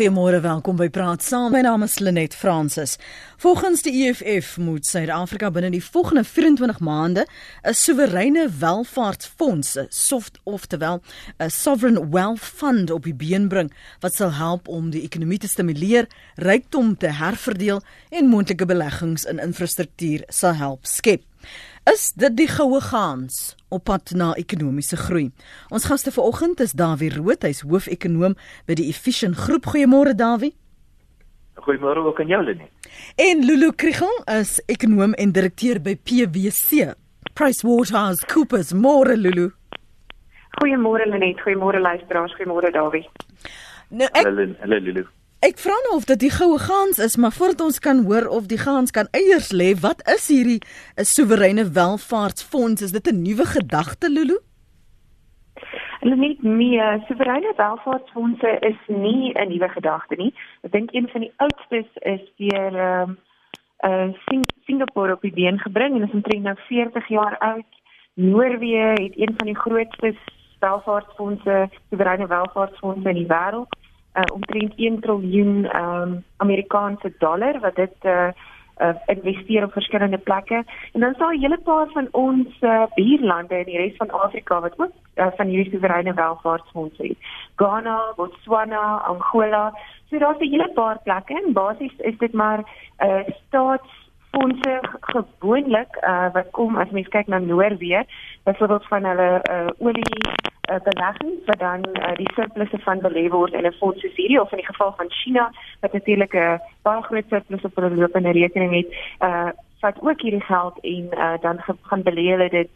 Goeiemôre, welkom by Praat Saam. My naam is Lenet Fransis. Volgens die EFF moet Suid-Afrika binne die volgende 24 maande 'n soewereine welvaartsfonds, 'n soft oftewel 'n sovereign wealth fund op die been bring wat sal help om die ekonomie te stimuleer, rykdom te herverdeel en moontlike beleggings in infrastruktuur sal help skep. Is dit die goue gaans op pad na ekonomiese groei? Ons gaste vanoggend is Dawie Rood, hy's hoofekonoom by die Efficient Groep. Goeiemôre Dawie. Goeiemôre ook aan jou Lenie. En Lulu Kriegel is ekonoom en direkteur by PwC. PricewaterhouseCoopers. Môre Lulu. Goeiemôre Lenet, goeiemôre luisteraars, goeiemôre Dawie. Nou ek Hallo Lulu. Ek vra nou of dit die goue gaans is, maar voordat ons kan hoor of die gaans kan eiers lê, wat is hierdie 'n soewereine welvaartsfonds? Is dit 'n nuwe gedagte, Lulu? Hulle net nie soewereine welvaartsfondse is nie 'n nuwe gedagte nie. Ek dink een van die oudstes is deur ehm uh, Sing Singapore op die been gebring en is omtrent nou 40 jaar oud. Noorwe het een van die grootste welvaartsfondse, soewereine welvaartsfondse in die wêreld uh, omtrent 1 triljoen um, Amerikaanse dollar wat dit uh, uh, investeer op verskillende plekke. En dan sal 'n hele paar van ons uh, buurlande in die res van Afrika wat ook uh, van hierdie soewereine welvaartsfondse het. Ghana, Botswana, Angola. So daar's 'n hele paar plekke en basies is dit maar 'n uh, staats fondse gewoonlik uh, wat kom as mens kyk na Noorwe, byvoorbeeld van hulle uh, olie uh, beleggings wat dan uh, die surplusse van belê word in 'n fonds soos hierdie of in die geval van China wat natuurlik 'n uh, baie groot surplus op hulle lopende rekening het, uh vat ook hierdie geld en uh, dan gaan belê hulle dit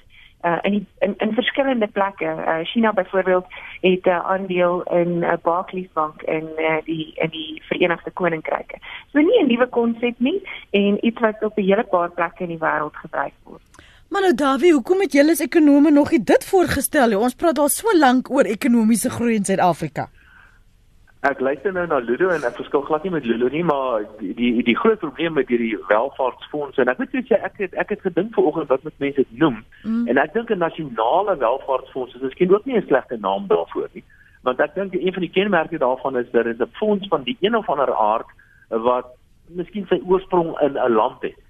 uh, in, die, in in verskillende plekke. Uh, China byvoorbeeld het 'n uh, aandeel in 'n uh, Barclays Bank in uh, die in die Verenigde Koninkryke. So nie 'n nuwe konsep nie en iets wat op 'n hele paar plekke in die wêreld gebruik word. Maar nou Davie, hoekom het julle as ekonome nog nie dit voorgestel nie? Ons praat al so lank oor ekonomiese groei in Suid-Afrika. Ek luister nou na Ludo en ek verskil glad nie met Ludo nie, maar die die die groot probleem met hierdie welvaartsfonds en ek weet jy ek het ek het gedink vanoggend wat met mense dit noem mm. en ek dink 'n nasionale welvaartsfonds is miskien ook nie 'n slegte naam daarvoor nie. Want ek dink een van die kenmerke daarvan is dat dit 'n fonds van die een of ander aard wat miskien sy oorsprong in 'n land het.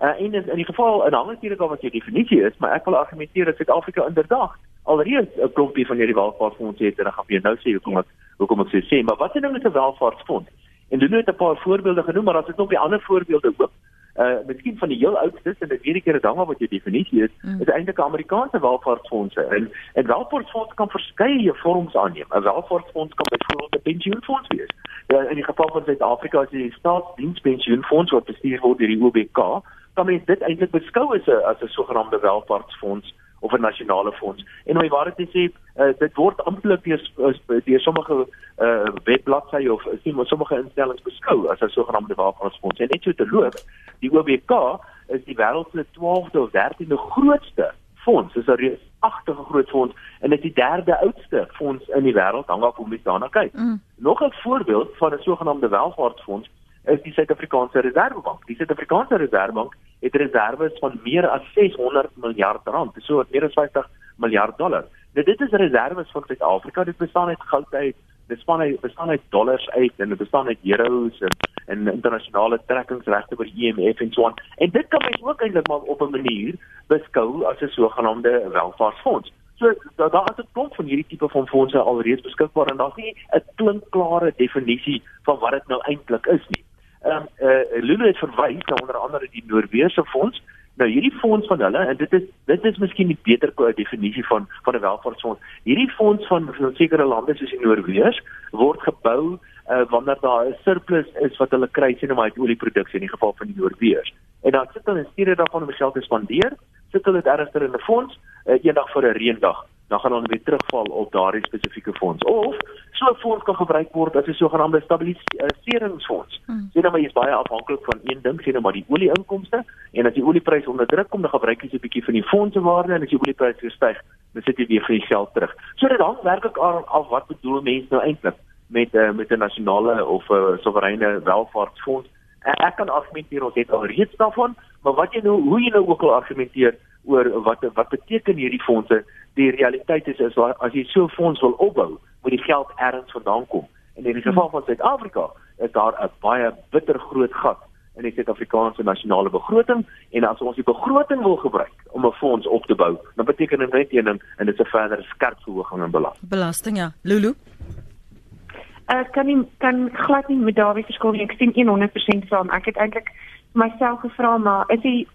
Uh, en in, in die geval in hangertyd wat jy definisie is, maar ek wil argumenteer dat Suid-Afrika inderdaad alreeds 'n klompie van hierdie welvaartsfondse het en dan gaan jy nou sê hoekom ek hoekom ek sê maar wat is nou met 'n welvaartsfonds? En doen net 'n paar voorbeelde genoem, maar daar's ook nog baie ander voorbeelde ook. Uh miskien van die heel oudstes en dit hierdie keer dan wat jy definisie is, mm. is eintlik Amerikaanse welvaartsfondse. En en welvaartsfondse kan verskeie vorms aanneem. 'n Welvaartsfonds kan byvoorbeeld 'n pensioenfonds wees. Ja, in die geval van Suid-Afrika is dit die staatsdienspensioenfonds wat bestuur word deur die OBK kan mens dit eintlik beskou as 'n as 'n sogenaamde welvaartsfonds of 'n nasionale fonds. En om die waarheid te sê, uh, dit word amptelik deur deur sommige uh, webbladsye of sien maar sommige instellings beskou as 'n sogenaamde welvaartsfonds. En net so te loop, die OBK is die wêreld se 12de of 13de grootste fonds. Dit is 'n reusagtige groot fonds en dit is die derde oudste fonds in die wêreld, hang af hoe mens daarna kyk. Mm. Nog 'n voorbeeld van 'n sogenaamde welvaartsfonds is die Suid-Afrikaanse Reserwebank. Die Suid-Afrikaanse Reserwebank het reserves van meer as 600 miljard rand, so wat meer as 50 miljard dollar. Nou dit is reserves van Suid-Afrika. Dit bestaan uit goud uit, dit bestaan uit bestaan uit dollars uit en dit bestaan uit euros en en internasionale trekkingsregte die IMF en so aan. En dit kan mens ook eintlik maar op 'n manier beskou as 'n sogenaamde welvaartsfonds. So daar daar is 'n klomp van hierdie tipe van fondse alreeds beskikbaar en daar's nie 'n klinkklare definisie van wat dit nou eintlik is nie. Ehm um, eh uh, Lulu het verwys na onder andere die Noorse fonds. Nou hierdie fonds van hulle en dit is dit is miskien die beter definisie van van 'n welvaartsfonds. Hierdie fonds van van sekere lande soos die Noorse word gebou uh, wanneer daar 'n surplus is wat hulle kry sien om uit olieproduksie in die geval van die Noorse. En dan sit hulle in steede daarvan om geld te spandeer, sit hulle dit ergens in 'n fonds uh, eendag vir 'n reendag dan gaan hulle weer terugval op daardie spesifieke fonds of so 'n fonds kan gebruik word as 'n sogenaamde stabiliseringsfonds. Hmm. Sien nou maar jy is baie afhanklik van een ding, sien nou maar die olieinkomste en as die oliepryse onder druk kom, dan gebruik jy 'n bietjie van die fondse waarde en as die oliepryse styg, dan sit jy weer vir die geld terug. So dit hang werklik af wat bedoel mense nou eintlik met uh, met 'n nasionale of 'n uh, soewereine welvaartsfonds. Ek kan argumenteer ons het al reeds daarvan, maar wat jy nou hoe jy nou ook al argumenteer oor wat wat beteken hierdie fondse die realiteit is is as jy so 'n fonds wil opbou, moet die geld ergens vandaan kom. En in die geval van Suid-Afrika is daar 'n baie bitter groot gat in die Suid-Afrikaanse nasionale begroting en as ons die begroting wil gebruik om 'n fonds op te bou, dan beteken dit net een ding en dit is 'n verdere skerp verhoging in belasting. Belasting ja. Lulu Ek kan nie kan glad nie met Dawie verskil nie. Ek sien 100% saam. Ek het eintlik myself gevra maar is die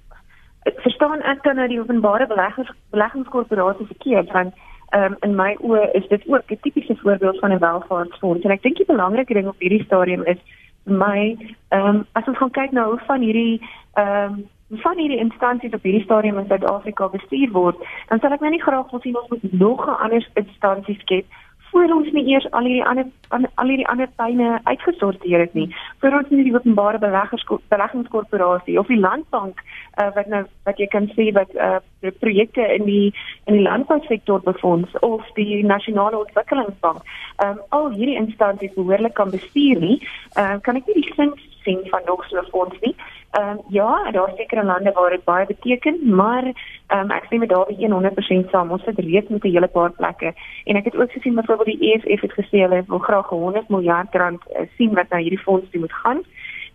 verstaan ek dan nou die openbare beleggers beleggingskorporasie verkeerd want um, in my oë is dit ook 'n tipiese voorbeeld van 'n welvaartsfonds. En ek dink die belangrike ding op hierdie stadium is my ehm um, as ons gaan kyk na hoe van hierdie ehm um, van hierdie instansies op hierdie stadium in Suid-Afrika bestuur word dan sal ek nou nie graag wil sien ons moet nog 'n ander instansie skep voor ons nie eers al hierdie ander al hierdie ander tuine uitgesorteer het nie. Voor ons nie die openbare beleggingskorporasie of die landbank uh, wat nou wat jy kan sê wat uh, projekte in die in die landbousektor befonds of die nasionale ontwikkelingsbank. Um, al hierdie instansies behoorlik kan bestuur nie. Uh, kan ek nie die sin sien van nog so 'n fonds nie. Ehm um, ja, daar seker lande waar dit baie beteken, maar ehm um, ek sê met daardie 100% saam. Ons sit reeds met 'n hele paar plekke en ek het ook gesien byvoorbeeld die EFF het gesê hulle wil graag 100 miljard rand uh, sien wat na hierdie fonds moet gaan.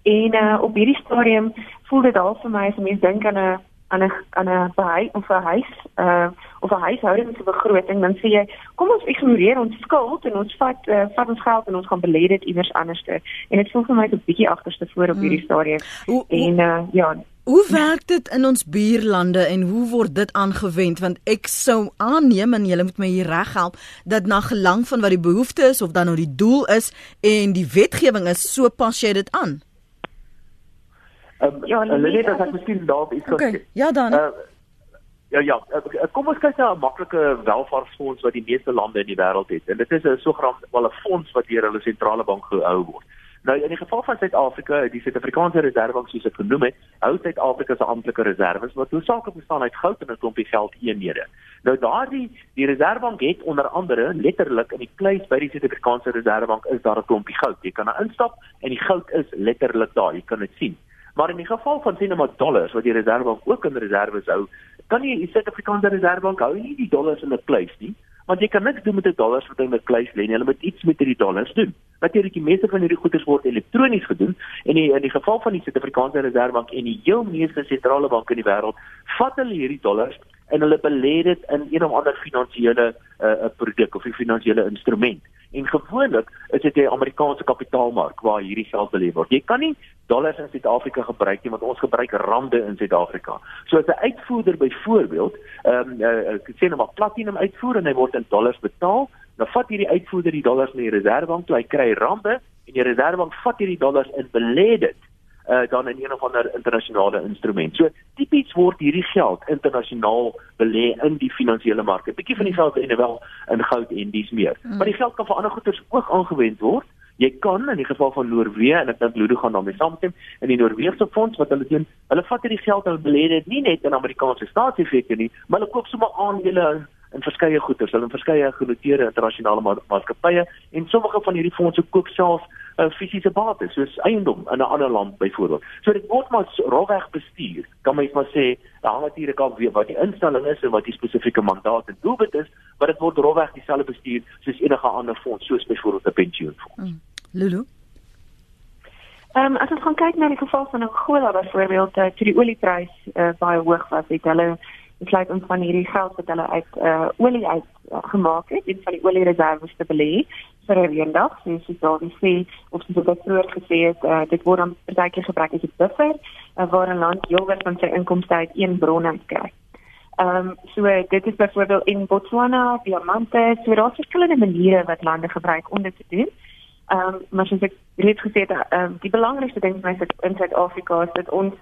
En uh, op hierdie stadium voel dit al vir my as mens dink aan 'n aan 'n aan 'n behuis of 'n huis uh of 'n huishouding se begroting dan sê jy kom ons ignoreer ons skuld en ons vat uh, vat ons geld en ons gaan belê dit iewers anderste en dit voel vir my 'n bietjie agterste voor op hierdie hmm. stadium hmm. en uh ja Hoe werk dit in ons buurlande en hoe word dit aangewend want ek sou aanneem en julle moet my hier reghelp dat na gelang van wat die behoefte is of dan nou die doel is en die wetgewing is so pas jy dit aan. Um, ja, hulle net as ek miskien daar iets kan okay, Ja dan. Uh, ja ja, uh, kom ons kyk na 'n maklike welvaartsfonds wat die meeste lande in die wêreld het. En dit is 'n sogenaamde wel 'n fonds wat deur hulle sentrale bank gehou word. Nou in die geval van Suid-Afrika, die Suid-Afrikaanse Reservebank soos ek genoem het, hou Suid-Afrika se amptelike reserves wat hoofsaaklik bestaan uit goud en 'n klompie geldeenhede. Nou daardie die Reservebank het onder andere letterlik in die kluis by die Suid-Afrikaanse Reservebank is daar 'n klompie goud. Jy kan daar instap en die goud is letterlik daar. Jy kan dit sien. Maar in die geval van sien maar dollars wat die Reservebank ook in reserves hou, kan jy die Suid-Afrikaanse Reservebank hou nie die dollars in 'n kluis nie, want jy kan niks doen met die dollars wat in 'n kluis lê nie. Hulle moet iets met hierdie dollars doen. Natuurlik die meeste van hierdie goederes word elektronies gedoen en in die geval van die Suid-Afrikaanse Reservebank en die heel meeste sentrale banke in die wêreld, vat hulle hierdie dollars en hulle belê dit in een of ander finansiële uh, produk of 'n finansiële instrument. En gewoonlik is dit die Amerikaanse kapitaalmark waar hierdie geld belê word. Jy kan nie dollars in Suid-Afrika gebruik nie want ons gebruik rande in Suid-Afrika. So as 'n uitvoerder byvoorbeeld, ehm um, uh, ek sê nou maar platinum uitvoer en hy word in dollars betaal, dan vat hierdie uitvoerder die dollars na die reservebank toe, hy kry rande en die reservebank vat hierdie dollars en belê dit uh, dan in een of ander internasionale instrument. So tipies word hierdie geld internasionaal belê in die finansiële markte. 'n Bietjie van die geld en wel in goud en dies meer. Mm. Maar die geld kan vir ander goederes ook aangewend word. Jy kan in die geval van Noorwe en ek dink Ludo gaan daarmee saamstem in die Noorse fonds wat hulle doen, hulle vat hierdie geld en belê dit nie net in Amerikaanse staatsefekte nie, maar hulle koop sommer aandele in in verskeie goederes, hulle in verskeie genoteerde internasionale ma maatskappye en sommige van hierdie fondse koop self uh, fisiese bates soos eiendom in 'n ander land byvoorbeeld. So dit word maar rofweg bestuur. Kan mens maar sê, daar hang natuurlik af wie wat die instelling is en wat die spesifieke mandaat en doelwit is, maar dit word rofweg dieselfde bestuur soos enige ander fonds, soos byvoorbeeld 'n pensioenfonds. Mm. Lulu Ehm um, as ons gaan kyk na die geval van Angola byvoorbeeld, uh, toe die olieprys uh, baie hoog was, het hulle besluit om van hierdie geld wat hulle uit uh, olie uit uh, gemaak het en van die oliereserwes te belê vir 'n eendag, soos jy daar sê of soos dit vroeër gesê het, uh, dit word dan partykeer gebruik as 'n buffer uh, waar 'n land heelwat van sy inkomste uit een bron kry. Ehm um, so dit is byvoorbeeld in Botswana, diamante, so daar is verskillende maniere wat lande gebruik om dit te doen. Ehm um, maar soos ek reeds gesê het, ehm um, die belangrikste ding vir my in Suid-Afrika is dat ons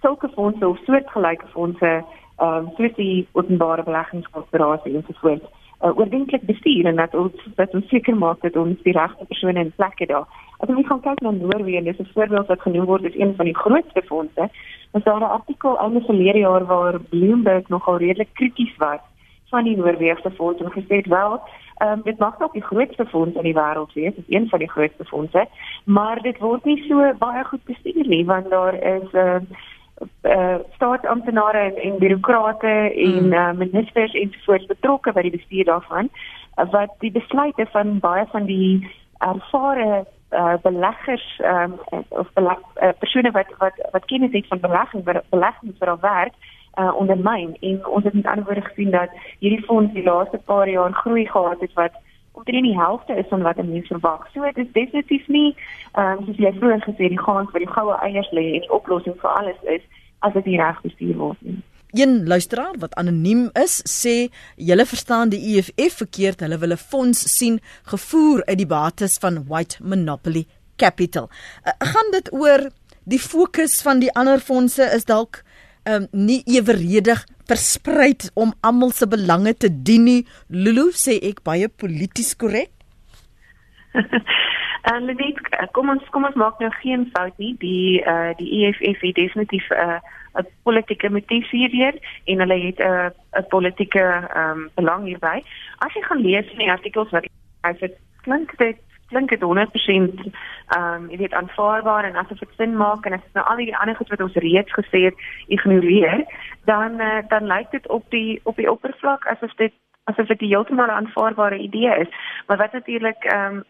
sulke fondse of soortgelyke fondse ehm um, soos die openbare beleggingskorporasie en so voort uh, oordentlik bestuur en dat ons dat ons seker maak dat ons die regte persone in plek het daar. As ons gaan kyk na Noorwe, dis 'n voorbeeld wat genoem word as een van die grootste fondse. Ons het 'n artikel einde verlede jaar waar Bloomberg nogal redelik krities was van die Noorse fonds en gesê het wel um, dit mag nog die grootste fonds in die wêreld wees, dit is een van die grootste fondse, maar dit word nie so baie goed bestuur nie want daar is ehm uh, uh, staatsamptenare en, en bureaukrate en uh, ministers ensovoorts betrokke by die bestuur daarvan uh, wat die besluite van baie van die ervare uh, beleggers um, of beleg, uh, persone wat wat wat kennis het van belegging wat beleggings vir al werk uh, ondermyn. En ons het met ander woorde gesien dat hierdie fonds die laaste paar jaar groei gehad het wat omtrent die helfte is van wat 'n mens verwag. So dit is definitief nie ehm um, soos jy vroeër gesê die gaan vir die goue eiers lê en die oplossing vir alles is as dit nie reg bestuur word nie. Een luisteraar wat anoniem is, sê julle verstaan die EFF verkeerd. Hulle wil 'n fonds sien gevoer uit die bates van White Monopoly Capital. Uh, gaan dit oor die fokus van die ander fondse is dalk um, nie eweredig versprei om almal se belange te dien nie. Lulu sê ek baie polities korrek. En uh, net kom ons kom ons maak nou geen fout nie. Die uh die EFF het definitief 'n uh, 'n politieke motief hierheen en hulle het 'n uh, 'n politieke ehm um, belang hierby. As jy gaan lees in die artikels wat hy sê klink dit klink dit 100% ehm um, jy weet aanvaarbaar en asof dit sin maak en as nou al die ander goed wat ons reeds gesê het ignoreer, dan uh, dan lyk dit op die op die oppervlak asof dit asof dit heeltemal 'n aanvaarbare idee is. Maar wat natuurlik ehm um,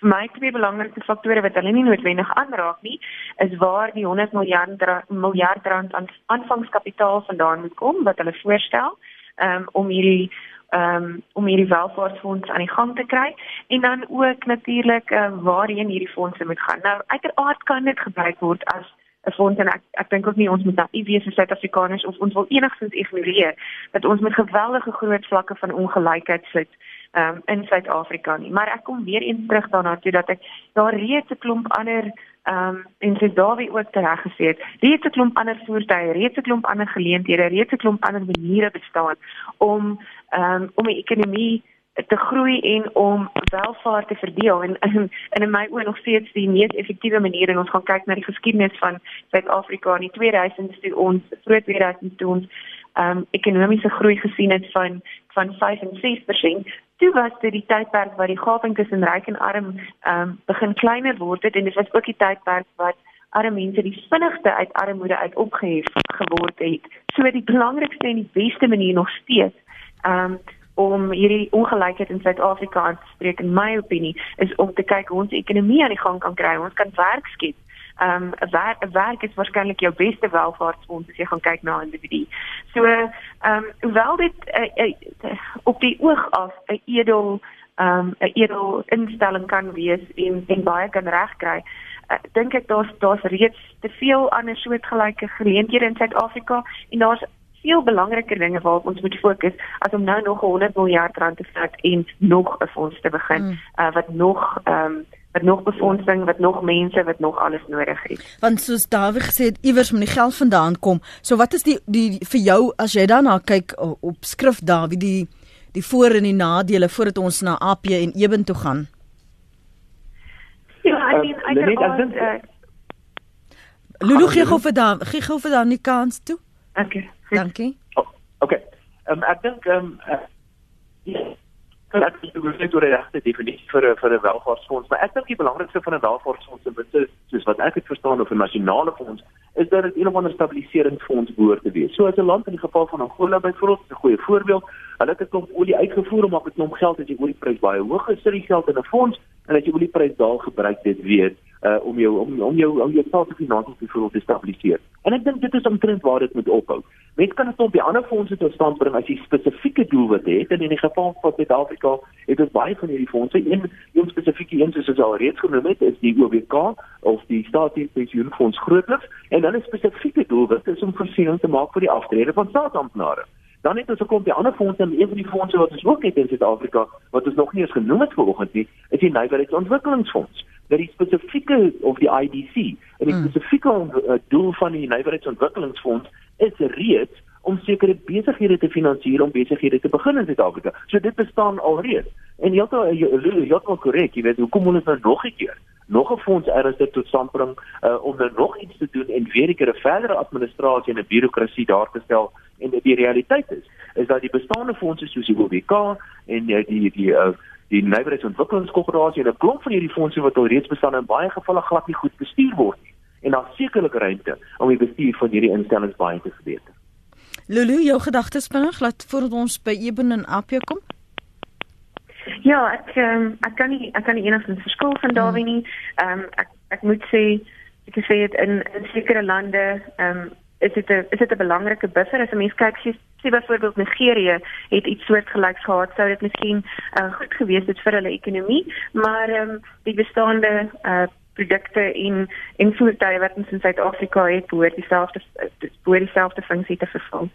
vir my twee belangrike faktore wat hulle nie noodwendig aanraak nie, is waar die 100 miljard miljard rand aan aanvangskapitaal vandaan moet kom wat hulle voorstel um, om hierdie um, om hierdie welvaartsfonds aan die gang te kry en dan ook natuurlik um, waarheen hierdie fondse moet gaan. Nou uiteraard kan dit gebruik word as 'n fonds en ek ek dink ook nie ons moet naïef wees as Suid-Afrikaners of ons wil enigstens ignoreer dat ons met geweldige groot vlakke van ongelykheid sit um, in Suid-Afrika nie. Maar ek kom weer eens terug daarna toe dat ek daar reeds 'n klomp ander ehm um, en sy Dawie ook tereg gesê het. Reeds 'n klomp ander voertuie, reeds 'n klomp ander geleenthede, reeds 'n klomp ander maniere bestaan om ehm um, om die ekonomie te groei en om welvaart te verdeel en in in my oë nog steeds die mees effektiewe manier en ons gaan kyk na die geskiedenis van Suid-Afrika in die 2000s toe ons vroeg 2000s toe ons ehm um, ekonomiese groei gesien het van van 5 en 6%. Toe was dit die tydperk waar die gaping tussen ryk en arm ehm um, begin kleiner word het en dit was ook die tydperk wat arme mense die vinnigste uit armoede uit opgehef geword het. So die belangrikste en die beste manier nog steeds ehm um, om hierdie ongelykheid in Suid-Afrika aan te spreek in my opinie is om te kyk hoe ons ekonomie aan die gang kan kry. Ons kan werk skep ehm um, 'n werk 'n werk is waarskynlik jou beste welvaartsfonds as jy gaan kyk na individu. So ehm um, hoewel dit uh, uh, op die oog af 'n edel ehm um, 'n edel instelling kan wees en en baie kan regkry. Uh, dink ek daar's daar's reeds te veel ander soortgelyke geleenthede in Suid-Afrika en daar's veel belangriker dinge waarop ons moet fokus as om nou nog 100 miljard rand te vat en nog 'n fonds te begin mm. uh, wat nog ehm um, wat nog befondsing, wat nog mense, wat nog alles nodig het. Want soos Dawie gesê het, iewers moet die geld vandaan kom. So wat is die die, vir jou as jy daarna kyk op skrif Dawie die die voor en die nadele voordat ons na AP en Eben toe gaan? Ja, I mean, uh, I dink uh, Lulu gee gou vir dan, gee gou vir dan die kans toe. Okay. Dankie. Oh, okay. Ehm um, ek dink ehm um, uh, ja ek dink dit is 'n regte definisie vir vir 'n welvaartsfonds, maar ek dink die belangrikste van 'n welvaartsfonds en dit soos wat ek dit verstaan of 'n nasionale fonds is dat dit een of ander stabiliseringsfonds behoort te wees. So as 'n land in die geval van Angola byvoorbeeld, is 'n goeie voorbeeld, hulle het 'n klomp olie uitgevoer om op 'n klomp geld as die olieprys baie hoog is, sit die geld in 'n fonds en as die olieprys daal, gebruik dit weer uh, om jou om om jou om jou staatsfinansies byvoorbeeld te stabiliseer. En ek dink dit is omtrent waar dit moet ophou. Mens kan dit op die ander fondse tot stand bring as jy spesifieke doelwitte het en in die geval van Suid-Afrika het ons baie van hierdie fondse een een spesifieke een soos ons al reeds genoem het is die OWK of die Staatsdiens Pensioenfonds grootliks en 'n spesifieke doelwit is om voorsiening te maak vir die aftrede van staatsamptenare. Dan het ons ook 'n ander fonds en een van die fondse wat ons ook het in Suid-Afrika wat ons nog nie eens genoem het vanoggend nie, is die Nywerheidsontwikkelingsfonds dat die spesifieke of die IDC en die hmm. spesifieke uh, doel van die Nywerheidsontwikkelingsfonds is reeds om sekere besighede te finansier om besighede te begin in Suid-Afrika. So dit bestaan alreeds. En heeltemal heeltemal korrek, jy weet, hoekom moet ons nou nog 'n keer nog 'n fonds ernstig tot stand bring uh, om nou nog iets te doen en weer 'n keer 'n verdere administrasie en 'n birokrasie daar te stel en dit die realiteit is is dat die bestaande fondse soos die OWK en die die die uh, die Nywerheidsontwikkelingskoöperasie en 'n klomp van hierdie fondse wat al reeds bestaan in baie gevalle glad nie goed bestuur word nie. En daar sekerlik ruimte om die bestuur van hierdie instellings baie te verbeter. Lulu, jou gedagtes binne glad voordat ons by Eben en Apia kom? Ja, ek um, ek kan nie ek kan nie enigstens verskil van Dawie nie. Ehm um, ek ek moet sê ek sê dit in in sekere lande ehm um, is dit 'n is dit 'n belangrike buffer as 'n mens kyk sê sê byvoorbeeld Nigerië het iets soortgelyks gehad sou dit miskien uh, goed gewees het vir hulle ekonomie, maar ehm um, die bestaande uh, produkte en en voertuie wat ons in Suid-Afrika het, behoort dieselfde behoort dieselfde funksie te vervul.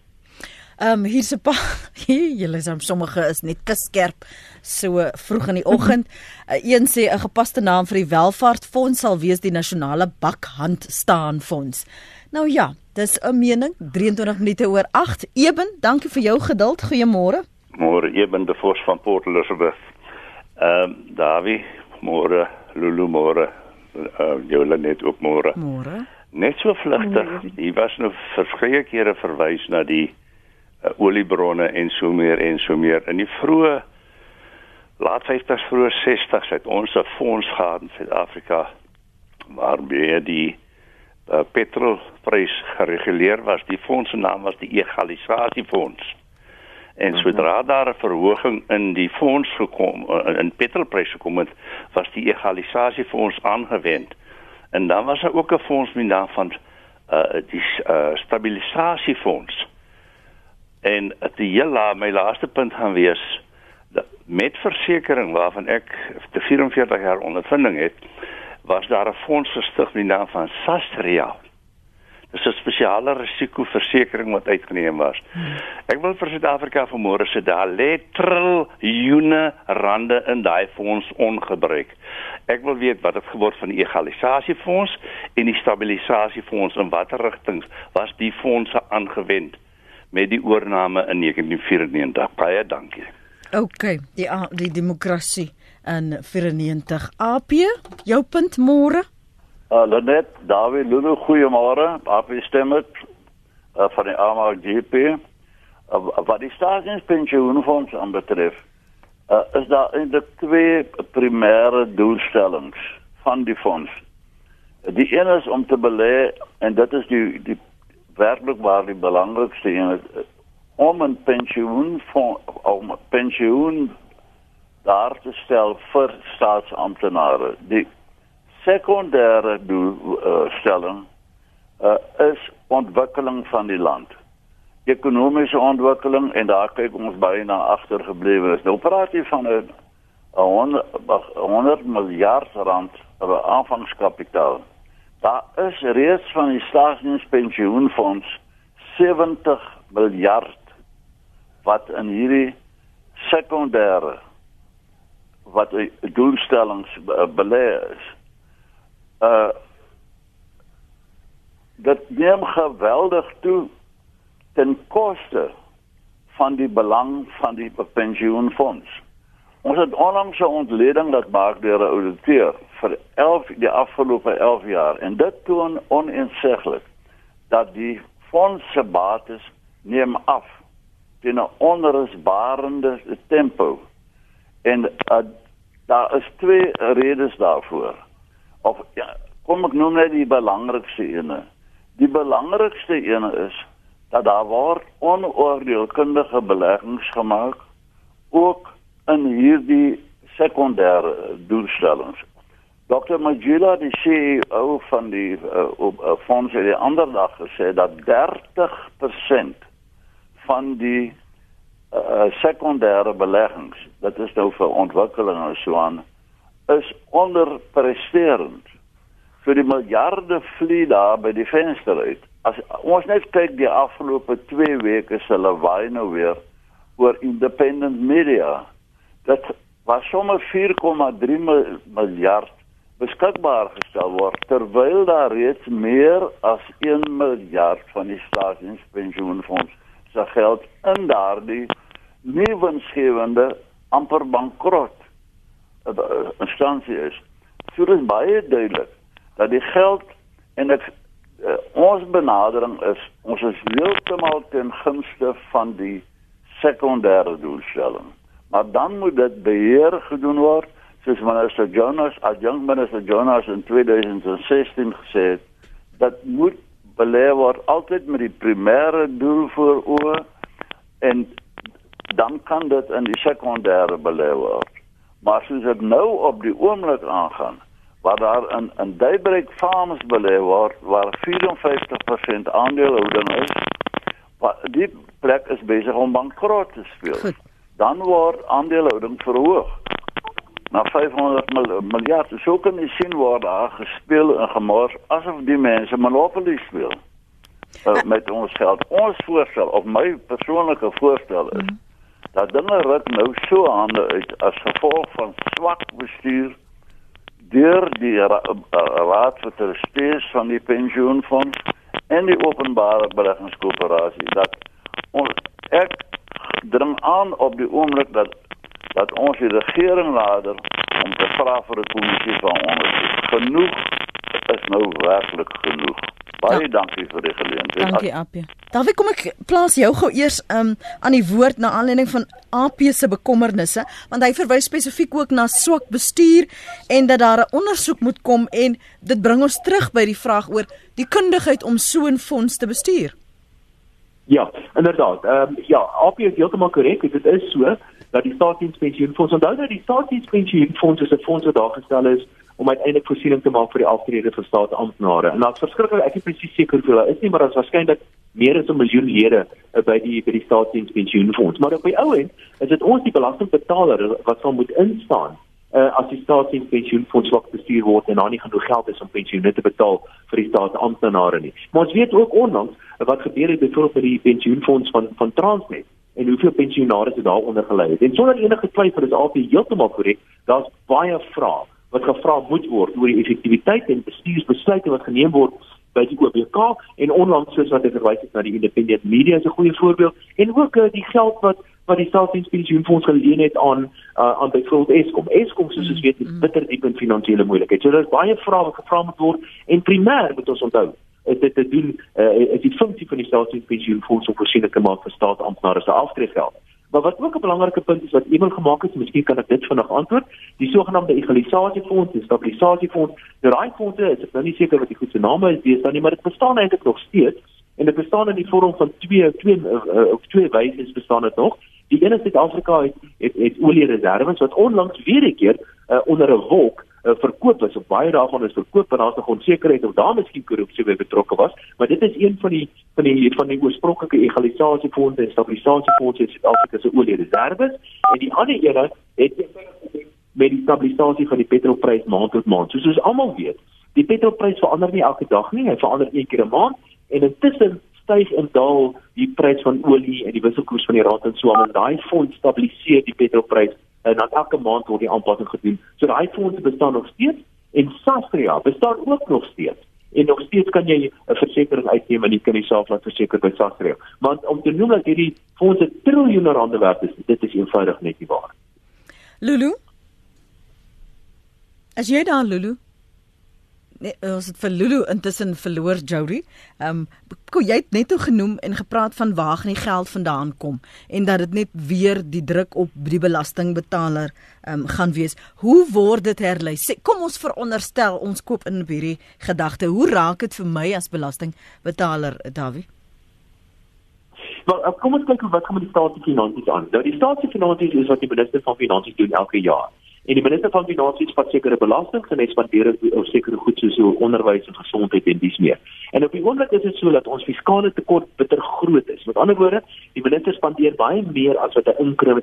Ehm um, hier's 'n paar julle is sommige is net te skerp so vroeg in die oggend. Uh, een sê 'n gepaste naam vir die welvaartfonds sal wees die nasionale bakhand staan fonds. Nou ja, dis 'n mening 23 minute oor 8. Eben, dankie vir jou geduld. Goeiemôre. Môre Eben de Vos van Port Elizabeth. Ehm um, Dawie, môre Lulu môre. Uh, jou net ook môre. Môre. Net so vlugtig. Hier was nou verskeie kere verwys na die uh, oliebronne en so meer en so meer in die vroeë laat 50s vroeë 60s het ons 'n fonds gehad in Suid-Afrika waarmee die uh, petrolprys gereguleer was die fonds se naam was die egalisasiefonds en mhm. sodra daar 'n verhoging in die fonds gekom uh, in petrolpryse gekom het was die egalisasiefonds aangewend en dan was daar ook 'n fonds met naam van uh, die uh, stabilisasiefonds En die hele my laaste punt gaan wees met versekerings waarvan ek te 44 jaar ondervinding het, was daar 'n fonds gestig met die naam van Sastria. Dis 'n spesiale risikoversekering wat uitgeneem was. Ek wil vir Suid-Afrika vanmôre sê daar lê triljoene rande in daai fonds ongebruik. Ek wil weet wat het geword van die egalisasiefonds en die stabilisasiefonds en watter rigtings was die fondse aangewend? met die oorneem in 1994. Baie dankie. OK, die die demokrasie in 94. AP, jou punt môre. Uh, Lenet, David Lulu, goeiemôre. AP stem dit uh, van die AMGP. Uh, wat die staatspensioenfonds aanbetref, uh, is daar eintlik twee primêre doelstellings van die fonds. Die een is om te belê en dit is die die werklik waar die belangrikste een is eh, om 'n pensioen om pensioen daar te stel vir staatsamptenare. Die sekondêre doelstelling uh, uh, is ontwikkeling van die land. Ekonomiese ontwikkeling en daar kyk ons baie na agtergeblewe is. Nou praat jy van 'n 100, 100 miljard rand aanvangskapitaal. Daar is reeds van die staatsdienspensioenfonds 70 miljard wat in hierdie sekondêre wat doelstellings belê is. Uh dit neem geweldig toe ten koste van die belang van die pensioenfonds. Ons het onlangs 'n ontleding dat maak deur 'n ouditeur vir 11 die afgelope 11 jaar en dit toon oneenseglik dat die fonds se bates neem af in 'n onrusbarende tempo. En uh, daar is twee redes daarvoor. Of ja, kom ek noem net die belangrikste ene. Die belangrikste ene is dat daar word onoordeelkundige beleggings gemaak ook in hierdie sekondêre doelstellings. Dr. Magila, die CEO van die uh, uh, fonds het die ander dag gesê dat 30% van die uh, sekondêre beleggings, dit is nou vir ontwikkeling en so aan, is onderpresterend vir die miljarde vlieg daar by die venster uit. As ons net kyk die afgelope 2 weke se lawaai nou weer oor independent media dat was sommer 4,3 miljard beskikbaar gestel word terwyl daar reeds meer as 1 miljard van die staatspensioenfonds se geld in daardie nuwensgewende amper bankrot instansie is. So dis baie duidelik dat die geld en ek uh, ons benadering is ons is heeltemal ten gunste van die sekondêre doelstelling maar dan moet dit beheer gedoen word soos minister Jonas adjunct minister Jonas in 2016 gesê het dat moet belê word altyd met die primêre doel voor oë en dan kan dit in die sekondêre belê word Maar soos dit nou op die oomblik aangaan, waar daar in in Daybreak Farms belê word waar 54% aandelehouding is, wat die plek is besig om bankrot te speel. Goed. Dan word aandelehouding verhoog na 500 miljard. So kan jy sien waar daar gespeel en gemors asof die mense monopolie speel. Uh, met ons geld. Ons voorstel of my persoonlike voorstel is mm. Dat dinge ruk nou so hande uit as gevolg van swak bestuur deur die ra raad vir trustees van die pensioenfonds en die openbare beleggingskoöperasie dat ons ek dring aan op die oomblik dat dat ons die regering lader om te vra vir 'n kommissie van ondersoek. Genoeg is nou werklik genoeg. Baie ja. dankie vir die geleentheid. Dankie Appie. Daarby kom ek plaas jou gou eers um, aan die woord na aanleiding van Appie se bekommernisse, want hy verwys spesifiek ook na swak bestuur en dat daar 'n ondersoek moet kom en dit bring ons terug by die vraag oor die kundigheid om so 'n fonds te bestuur. Ja, inderdaad. Ehm um, ja, Appie is heeltemal korrek. Dit is so dat die staatsdienspensioenfonds onthou dat die staatsdienspensioenfonds is 'n fonds wat daar gestel is om uiteindelik voorsiening te maak vir die aftrede van staatsamptenare. En daar's verskriklik ek is presies seker hoeveel daar is nie, maar daar's waarskynlik meer as 'n miljoen lede uh, by die by die staatsdienspensioenfonds. Maar op die ou end is dit ons die belastingbetaler wat sal moet instaan uh, as die staatsdienspensioenfonds swak bestuur word en nie genoeg geld is om pensioene te betaal vir die staatsamptenare nie. Maar ons weet ook onlangs wat gebeur het byvoorbeeld by die pensioenfonds van van Transnet en hoeveel pensionaars het daaronder gelei het. En sonder enige twyfel is altyd heeltemal korrek, daar's baie vrae wat gevra moet word oor die effektiwiteit en bestuursbesluite wat geneem word by die OBK en onlangs soos wat ek verwys het na die independent media is 'n goeie voorbeeld en ook uh, die geld wat wat die staatsdienspensioenfonds geleen het aan uh, aan byvoorbeeld Eskom. Eskom soos ons weet, is bitter diep in finansiële moeilikheid. So daar's baie vrae wat gevra moet word en primêr moet ons onthou is dit te doen uh, is die funksie van die staatspensioenfonds om voorsiening te maak vir staatsamptenare se aftreegeld. Maar wat ook 'n belangrike punt is wat iemand gemaak het, miskien kan ek dit vinnig antwoord, die sogenaamde egalisasiefonds, die stabilisasiefonds. Nou daai fondse, is ek nou nie seker wat die goeie naam is, dis dan nie, maar dit bestaan eintlik nog steeds en dit bestaan in die vorm van twee twee uh, of twee wyse bestaan dit nog. Die een is Suid-Afrika het het, het olie reserve wat onlangs weer 'n keer uh, onder 'n wolk uh, verkoop is. Op baie daarvan is verkoop en daar's nog onsekerheid of daar miskien korrupsie by betrokke was, maar dit is een van die van die van die oorspronklike egalisasiefondse en stabilisasiefondse in Suid-Afrika se olie reserve en die ander ene het met die stabilisasie van die petrolprys maand tot maand. Soos ons almal weet, die petrolprys verander nie elke dag nie, hy verander een keer 'n maand en intussen styg en daal die prys van olie en die wisselkoers van die rand en so aan en daai fonds stabiliseer die petrolprys en dan elke maand word die aanpassing gedoen. So daai fondse bestaan nog steeds en Sasria bestaan ook nog steeds. En nog steeds kan jy 'n versekering uitneem en jy kan jouself laat verseker by Sasria. Want om te noem dat hierdie fondse triljoene rande werd is, dit is eenvoudig net nie waar. Lulu As jy daar Lulu Nee, ons het vir Lulu intussen verloor Jody. Ehm um, jy het net toe genoem en gepraat van waar die geld vandaan kom en dat dit net weer die druk op die belastingbetaler ehm um, gaan wees. Hoe word dit herlei? Sê, kom ons veronderstel ons koop in hierdie gedagte. Hoe raak dit vir my as belastingbetaler, Dawie? Maar kom ons kyk wat gaan met die staatsfinansies aan. Nou die staatsfinansies is wat die minister van finansies doen elke jaar. En die minister van finansies vat sekere belastings en hy spandeer op sekere goed soos onderwys en gesondheid en dis meer. En op die oomblik is dit so dat ons fiskale tekort bitter groot is. Met ander woorde, die minister spandeer baie meer as wat hy inkry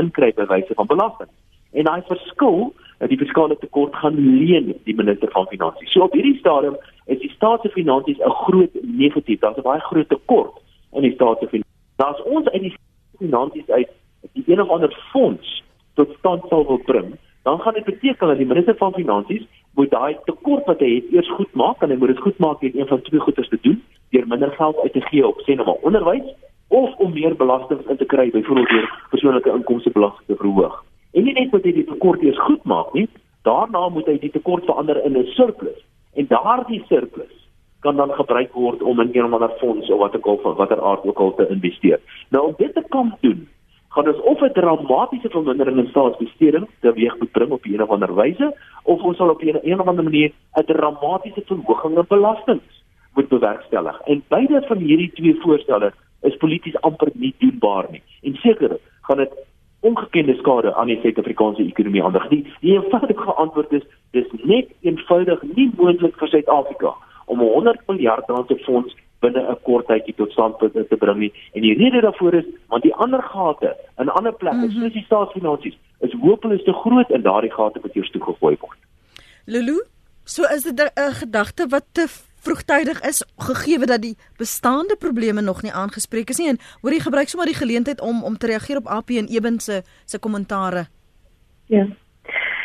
inkry by wyse van belasting. En daai verskil, die fiskale tekort gaan leen die minister van finansies. So op hierdie stadium is die staat se finansies 'n groot negatief. Daar's 'n baie groot tekort in die staat se finansies. Daar's ons uit die finansies uit die een of ander fonds tot stand sal wil bring, dan gaan dit beteken dat die minister van finansies moet daai tekort wat hy het eers goed maak en hy moet dit goed maak deur een van twee goeders te doen, deur minder geld uit te gee op sê nou maar onderwys of om meer belasting in te kry, byvoorbeeld deur persoonlike inkomstebelasting te verhoog. En nie net moet hy die tekort eers goed maak nie, daarna moet hy die tekort verander in 'n surplus. En daardie surplus kan dan gebruik word om in een of ander fonds of wat ook al van watter aard ook al te investeer. Nou om dit te kan doen, gaan ons of 'n dramatiese vermindering in staatsbesteding teweeg moet bring op 'n of ander wyse of ons sal op 'n een of ander manier 'n dramatiese verhoging in belastings moet bewerkstellig. En beide van hierdie twee voorstelle is polities amper nie doenbaar nie. En seker gaan dit ongekende skade aan die Suid-Afrikaanse ekonomie aandig. Die, die eenvoudige antwoord is dis net eenvoudig nie moontlik vir Suid-Afrika om 'n 100 miljard rand te fonds binne 'n kort tydjie tot stand te bring nie. En die rede daarvoor is want die ander gate in ander plekke, mm -hmm. soos die staatsfinansies, is hopeloos te groot en daardie gate moet eers toegegooi word. Lulu, so is dit 'n gedagte wat te vroegtydig is gegee dat die bestaande probleme nog nie aangespreek is nie en hoor jy gebruik sommer die geleentheid om om te reageer op AP en Eben se se kommentare. Ja.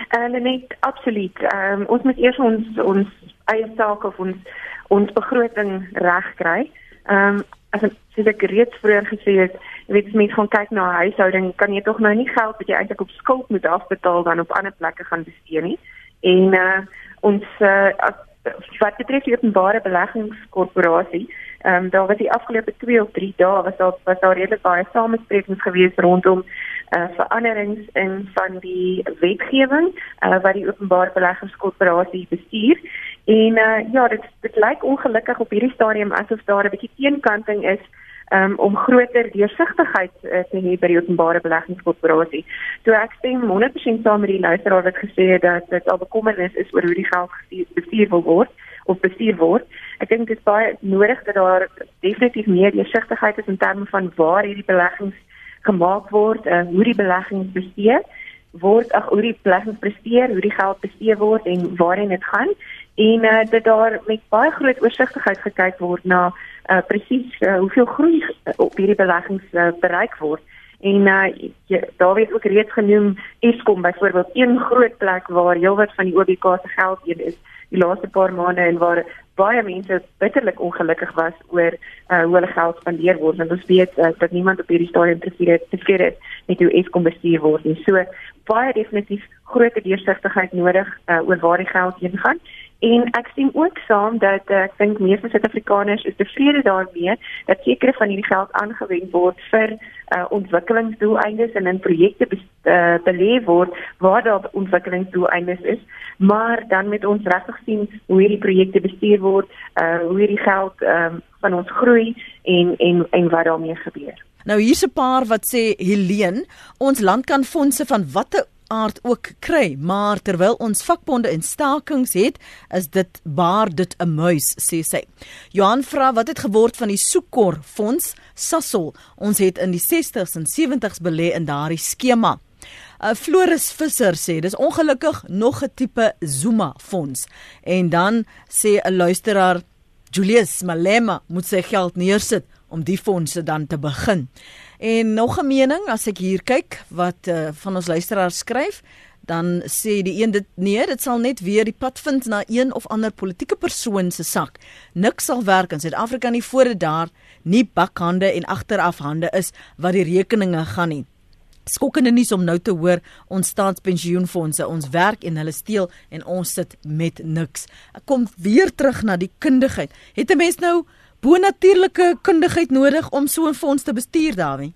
En uh, net absoluut. Ehm um, ons moet eers ons ons eie saak of ons ons begroting reg kry. Ehm um, as soos ek reeds vroeër gesê het, jy weet as mens gaan kyk na 'n huishouding, kan jy tog nou nie geld wat jy eintlik op skuld moet afbetaal dan op ander plekke gaan bestee nie. En uh ons uh wat betref die openbare beleggingskorporasie, ehm um, daar was die afgelope 2 of 3 dae was daar was daar redelik baie samesprekings gewees rondom uh veranderings in van die wetgewing uh wat die openbare beleggingskorporasie bestuur En uh, ja, dit dit lyk ongelukkig op hierdie stadium asof daar 'n bietjie teenkanting is um, om groter deursigtigheid uh, te hê by die openbare beleggingskorporasie. So ek stem 100% saam met die luisteraar wat gesê het dat dit al bekommernis is oor hoe die geld bestuur wil word of bestuur word. Ek dink dit is baie nodig dat daar definitief meer deursigtigheid is in terme van waar hierdie beleggings gemaak word, uh, hoe die beleggings bestuur word, ag hoe die beleggings presteer, hoe die geld bestee word en waarheen dit gaan en uh, dat daar met baie groot oorsigtigheid gekyk word na uh, presies uh, hoeveel groei op hierdie beleggings uh, bereik word. En uh, jy, daar word ook reeds genoem Eskom byvoorbeeld een groot plek waar heelwat van die OBK se geld heen is die laaste paar maande en waar baie mense bitterlik ongelukkig was oor uh, hoe hulle geld spandeer word en ons weet uh, dat niemand op hierdie stadium tevrede is met hoe Eskom bestuur word nie. So baie definitief groot deursigtigheid nodig uh, oor waar die geld heen gaan. En ek sien ook saam dat uh, ek dink meeste Suid-Afrikaners is tevrede daarmee dat sekere van hierdie geld aangewend word vir uh, ontwikkelingsdoeleindes en in projekte uh, belê word waar daar ontwikkelingsdoeleindes is, maar dan met ons regtig sien hoe hierdie projekte bestuur word, uh, hoe hierdie geld um, van ons groei en en en wat daarmee gebeur. Nou hier's 'n paar wat sê Helene, ons land kan fondse van watter aard ook kry, maar terwyl ons vakbonde in stakings het, is dit baar dit 'n muis, sê sy. Johan vra wat het geword van die Sukor fonds, Sasol. Ons het in die 60s en 70s belê in daardie skema. 'n Floris Visser sê dis ongelukkig nog 'n tipe Zuma fonds. En dan sê 'n luisteraar Julius Malema moet sy geld neersit om die fondse dan te begin. En nog 'n mening as ek hier kyk wat uh, van ons luisteraars skryf, dan sê die een dit nee, dit sal net weer die pad vind na een of ander politieke persoon se sak. Niks sal werk in Suid-Afrika nie voor dit daar nie bakhande en agterafhande is wat die rekeninge gaan nie. Skokkende nuus om nou te hoor ons staatspensioenfonde ons werk en hulle steel en ons sit met niks. Ek kom weer terug na die kundigheid. Het 'n mens nou bonatuurlike kundigheid nodig om so 'n fonds te bestuur, Dawie?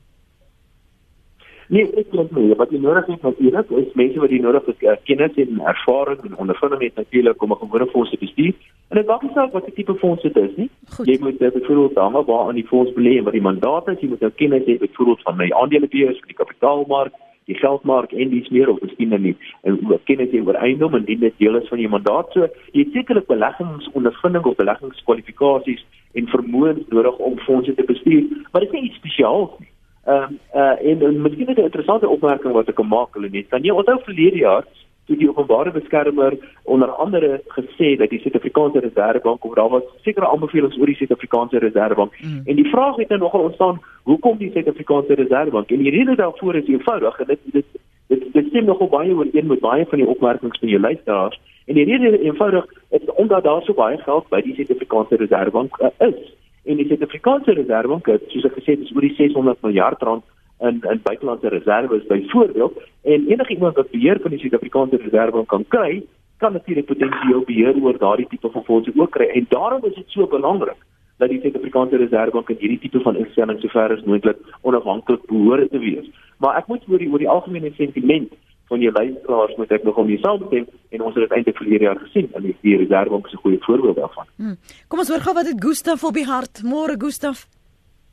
Nee, ek dink nie. Wat jy nodig het natuurlik is mense wat jy nodig het uh, kennis en ervaring en ondervinding het natuurlik om 'n gewone fonds te bestuur. En dit maak nie saak wat tipe fonds dit is nie. Goed. Jy moet uh, byvoorbeeld dan waar aan die fonds belê en wat die mandaat is, jy moet nou kennis hê byvoorbeeld van my aandelebeurs, van die kapitaalmark, die geldmark en dis meer of miskien nie en ook kennis oor eiendom en dit deel is van jou mandaat so jy het sekerlik beleggingsondervinding of beleggingskwalifikasies en vermoëns nodig om fondse te bestuur, maar dit is nie iets spesiaals nie. Ehm um, uh, en, en miskien 'n interessante opmerking wat ek kan maak hulle net. Kan jy onthou verlede jaar toe die openbare beskermer onder andere gesê dat die Suid-Afrikaanse Reservebank of daar was sekere aanbevelings oor die Suid-Afrikaanse Reservebank mm. en die vraag het nou nogal ontstaan, hoekom die Suid-Afrikaanse Reservebank? En die rede daarvoor is eenvoudig en dit dit dit dit stem nogal baie ooreen met baie van die opmerkings van jou luisteraars. En die rede eenvoudig is omdat daar so baie geld by die Suid-Afrikaanse Reservebank uh, is. En die Suid-Afrikaanse Reservebank het, soos ek gesê het, is oor die 600 miljard rand in in buitelandse reserves byvoorbeeld en enigiemand wat beheer van die Suid-Afrikaanse Reservebank kan kry, kan natuurlik potensieel beheer oor daardie tipe van fondse ook kry. En daarom is dit so belangrik dat die Suid-Afrikaanse Reservebank in hierdie tipe van instellings sover as moontlik onafhanklik behoort te wees. Maar ek moet oor die oor die algemene sentiment van jou luisteraars moet ek nog om jouself bestem en ons het dit eintlik verlede jaar gesien en die, die reservebank is 'n goeie voorbeeld daarvan. Hmm. Kom ons hoor gou wat dit Gustaf op die hart. Môre Gustaf.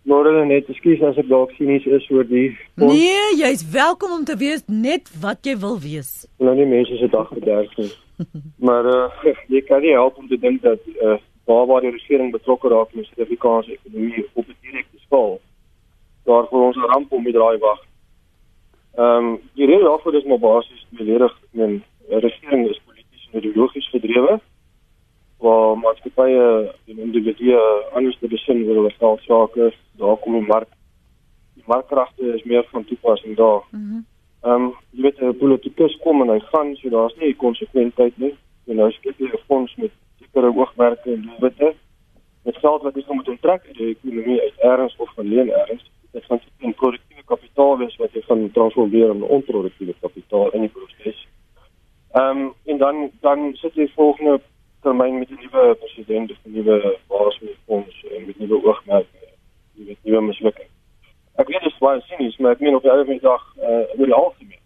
Môre net, ekskuus as ek dalk sinies is oor die fonds. Nee, jy's welkom om te wees net wat jy wil wees. Nou nie mense se dag verderf nie. maar uh, jy kan nie help om te dink dat uh, waar waar die regering betrokke raak met die Suid-Afrikaanse ekonomie op 'n direkte skaal, daar vir ons 'n ramp om die draai wag. Ehm um, die rede daarvoor is maar basies beledig die regering is polities en ideologies gedrewe waar maatskappye en individue anders te besin oor geld sake daar kom die mark die markkragte is meer van toepassing daar. Mhm. Ehm mm um, jy weet 'n politikus kom en hy gaan so daar's nie konsekwentheid nie. En nou skep jy 'n fonds met sekere oogmerke en doelwitte. Dit geld wat jy moet onttrek uit die ekonomie uit ergens of van leen ergens. Dit gaan sit in produktiewe kapitaal wees wat jy gaan transformeer in onproduktiewe kapitaal in die proses. Ehm um, en dan dan sit jy volgende termyn met 'n nuwe president of 'n nuwe baas met ons en met nuwe oogmerke, met nuwe mislukking. Ek weet dit is baie sinies, maar ek meen op die einde van die dag uh oor die algemeen.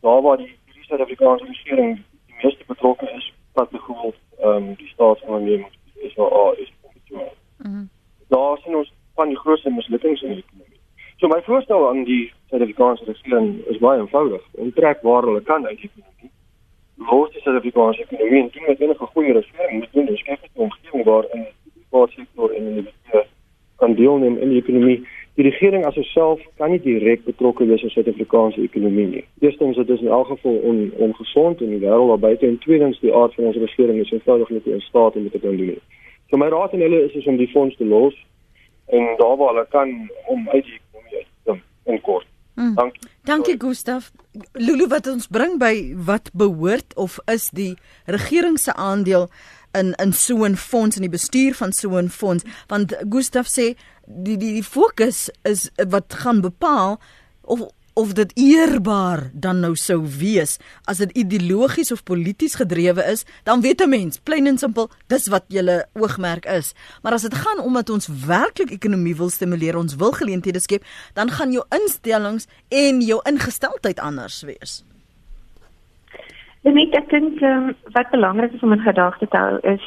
Daar waar die die Suid-Afrikaanse regering die meeste betrokke is, wat byvoorbeeld ehm um, die staatsonderneming is waar is. Mhm. Daar sien ons van die grootste mislukkings in die ekonomie. So my voorstel aan die Suid-Afrikaanse regering is baie eenvoudig. Onttrek waar hulle kan uit die ekonomie los die Suid-Afrikaanse ekonomie en doen met enige goeie regering moet doen dus skep 'n omgewing waarin die private sektor en individue kan deelneem in die ekonomie. Die regering as self kan nie direk betrokke wees in Suid-Afrikaanse ekonomie nie. Eerstens dit is in elk geval on, ongesond in die wêreld waar buite en tweedens die aard van ons regering is eenvoudig nie in staat om dit te doen nie. So my raad aan hulle is, is om die fonds te los en daar waar hulle kan om uit die ekonomie uit te kom in kort. Mm. Dankie. Dankie Gustaf. Lulu wat ons bring by wat behoort of is die regering se aandeel in in so 'n fonds en die bestuur van so 'n fonds want Gustaf sê die die die fokus is wat gaan bepaal of of dit eerbaar dan nou sou wees as dit ideologies of polities gedrewe is, dan weet 'n mens, plain and simple, dis wat julle oogmerk is. Maar as dit gaan om dat ons werklik ekonomie wil stimuleer, ons wil geleenthede skep, dan gaan jou instellings en jou ingesteldheid anders wees. Net ek dink um, wat belangrik is om in gedagte te hou is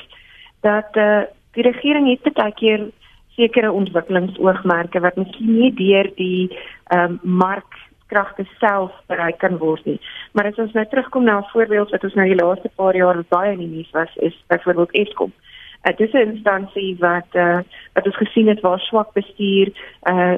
dat uh, die regering het baie keer sekere ontwikkelingsoogmerke wat miskien nie deur die um, mark kragte self bereik kan word nie. Maar as ons nou terugkom na 'n voorbeeld wat ons nou die laaste paar jaar baie in die nuus was, is byvoorbeeld Eskom. Uh, dit is 'n instansie wat uh, wat ons gesien het waar swak bestuur, uh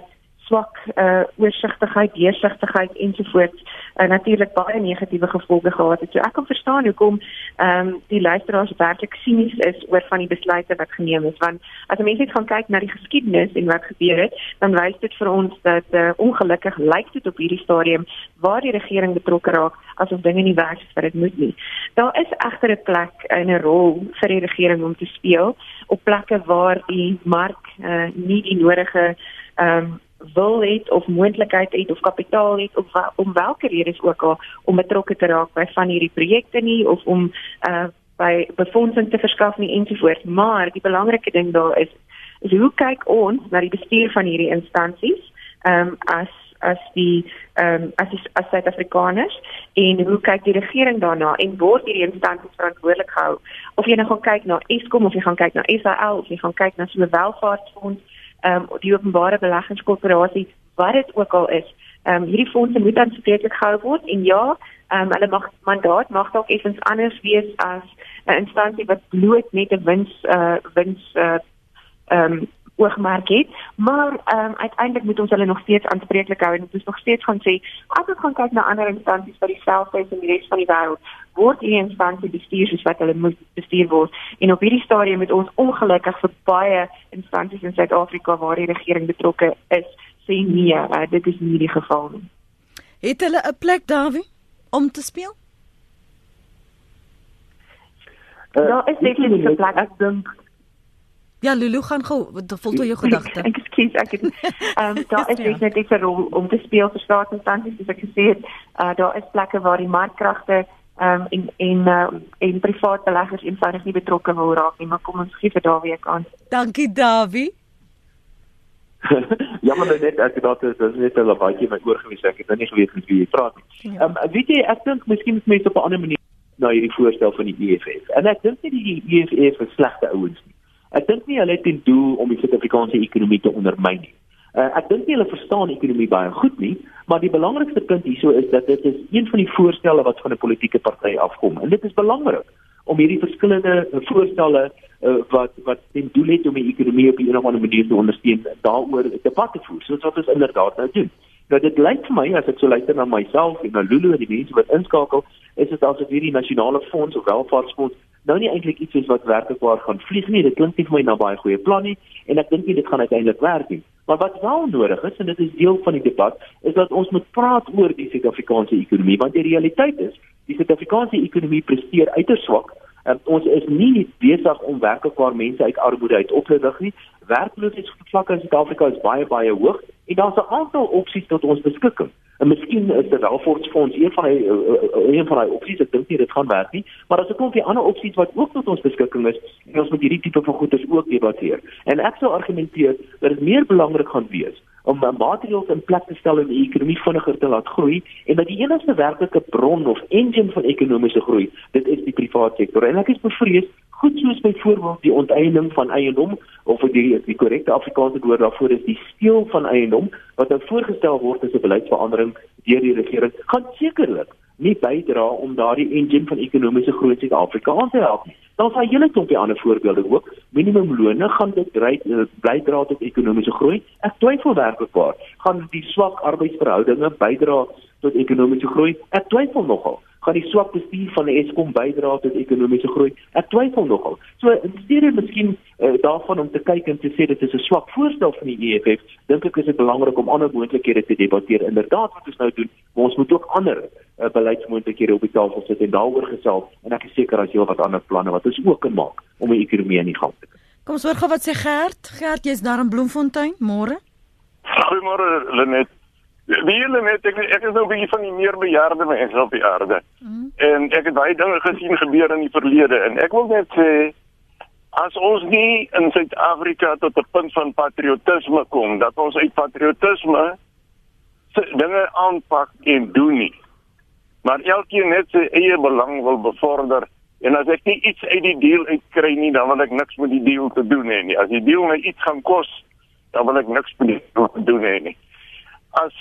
swak uh oorsigtigheid, deursigtigheid ensovoorts uh, natuurlik baie negatiewe gevolge gehad het. So ek kan verstaan hoekom ehm um, die luisteraars werklik sinies is oor van die besluite wat geneem is want as mense net gaan kyk na die geskiedenis en wat gebeur het, dan wys dit vir ons dat uh, ongelukkig lyk dit op hierdie stadium waar die regering betrokke raak asof dinge nie werk soos wat dit moet nie. Daar is egter 'n plek en 'n rol vir die regering om te speel op plekke waar die mark uh, nie die nodige ehm um, wil het of moontlikheid het of kapitaal het of om watter redes ook al om betrokke te raak by van hierdie projekte nie of om uh by befondsing te verskaf nie ensovoorts maar die belangrike ding daar is is hoe kyk ons na die bestuur van hierdie instansies ehm um, as as die ehm um, as die, as Suid-Afrikaners en hoe kyk die regering daarna en word hierdie instansies verantwoordelik gehou? Of jy nou gaan kyk na Eskom of jy gaan kyk na SAL of jy gaan kyk na so 'n welvaartsfonds ehm um, die openbare beleggingskorporasie wat dit ook al is. Ehm um, hierdie fondse moet aanspreeklik gehou word en ja, ehm um, hulle mag mandaat mag dalk effens anders wees as 'n instansie wat bloot net 'n wins uh wins uh ehm um, oogmerk het, maar ehm um, uiteindelik moet ons hulle nog steeds aanspreeklik hou en ons moet nog steeds gaan sê as ons gaan kyk na ander instansies wat dieselfde is in die res van die wêreld, word hierdie instansie bestuur soos wat hulle moet bestuur word. En op hierdie stadium met ons ongelukkig vir baie instansies in Suid-Afrika waar die regering betrokke is, sê nee, uh, dit is nie die geval nie. Het hulle 'n plek Dawie om te speel? Uh, daar is definitief 'n plek. Ek dink Ja, Lulu gaan gou voltooi jou gedagte. Ek skiet ek het ehm daar is ja. net 'n rol om te speel vir staatsinstansies soos ek gesê het. Uh daar is plekke waar die markkragte um, en en uh, en privaat beleggers eenvoudig nie betrokke wil raak nie, maar kom ons gee vir Dawie 'n kans. Dankie Dawie. ja maar net ek dink dit is net 'n baie my oor gewees ek het nou nie geweet met wie jy praat nie. Ja. Ehm ja. um, weet jy ek dink miskien moet mense op 'n ander manier na hierdie voorstel van die EFF. En ek dink nie die EFF is slegte ouens nie. Ek dink nie hulle het ten doel om die Suid-Afrikaanse ekonomie te ondermyn nie. Uh, ek dink hulle verstaan ekonomie baie goed nie, maar die belangrikste punt hierso is dat dit is een van die voorstelle wat van 'n politieke party afkom. En dit is belangrik om hierdie verskillende voorstelle uh, wat wat ten doel het om die ekonomie op 'n of ander manier te ondersteun daaroor debat te voer. Soos wat ons inderdaad nou doen. Nou dit lyk vir my as ek so luister na myself en na Lulu en die mense wat inskakel, is dit asof hierdie nasionale fonds of welvaartsfonds nou nie eintlik iets is wat werklikwaar gaan vlieg nie. Dit klink nie vir my na baie goeie plan nie en ek dink nie dit gaan uiteindelik werk nie. Maar wat wel nodig is en dit is deel van die debat, is dat ons moet praat oor die Suid-Afrikaanse ekonomie want die realiteit is, die Suid-Afrikaanse ekonomie presteer uiters swak. Um, ons is nie besig om werklikwaar mense uit armoede uit op te rig nie. Werkloosheidsvlakke in Suid-Afrika is baie baie hoog en daar's 'n aantal opsies tot ons beskikking. En miskien is dit welvaartsfonds een van die uh, een van die opsies. Ek dink nie dit gaan werk nie, maar daar's ook 'n ander opsies wat ook tot ons beskikking is en ons moet hierdie tipe van goederes ook debatteer. En ek sou argumenteer dat dit meer belangrik gaan wees om maatreëls in plek te stel om die ekonomie vinniger te laat groei en dat die enigste werklike bron of engine van ekonomiese groei, dit is die private sektor. En ek is bevrees goed soos byvoorbeeld die onteiening van eiendom of die die korrekte Afrikaanse woord daarvoor is die steel van eiendom wat nou voorgestel word as 'n beleidsverandering deur die regering gaan sekerlik nie bydra om daardie engine van ekonomiese groei in Suid-Afrika aan te help nie. Daar is 'n hele klompie ander voorbeelde ook. Minimumlone gaan dit bly eh, bydra tot ekonomiese groei. Ek twyfel werklikwaar gaan die swak arbeidsverhoudinge bydra tot ekonomiese groei. Ek twyfel nogal gaan die swak bestuur van die Eskom bydra tot ekonomiese groei. Ek twyfel nogal. So in steede miskien uh, daarvan om te kyk en te sê dit is 'n swak voorstel van die EFF, dink ek is dit belangrik om ander moontlikhede te debatteer. Inderdaad wat ons nou doen, maar ons moet ook ander uh, beleidsmoontlikhede op die tafel sit en daaroor gesels en ek is seker as jy wat ander planne wat ons ook kan maak om die ekonomie in die gang te kry. Kom ons hoor gou wat sê Gert. Gert, jy's daar in Bloemfontein, môre? Goeiemôre Lenet. Wie julle net ek, ek is nou 'n bietjie van die meer bejaarde mense op die aarde. Mm. En ek het baie dinge gesien gebeur in die verlede en ek wil net sê as ons nie in Suid-Afrika tot 'n punt van patriotisme kom dat ons uit patriotisme dinge aanpak en doen nie. Maar elkeen net sy eie belang wil bevorder en as ek nie iets uit die deal uitkry nie, dan wil ek niks met die deal te doen hê nie. As die deal my iets gaan kos, dan wil ek niks met die deal te doen hê nie as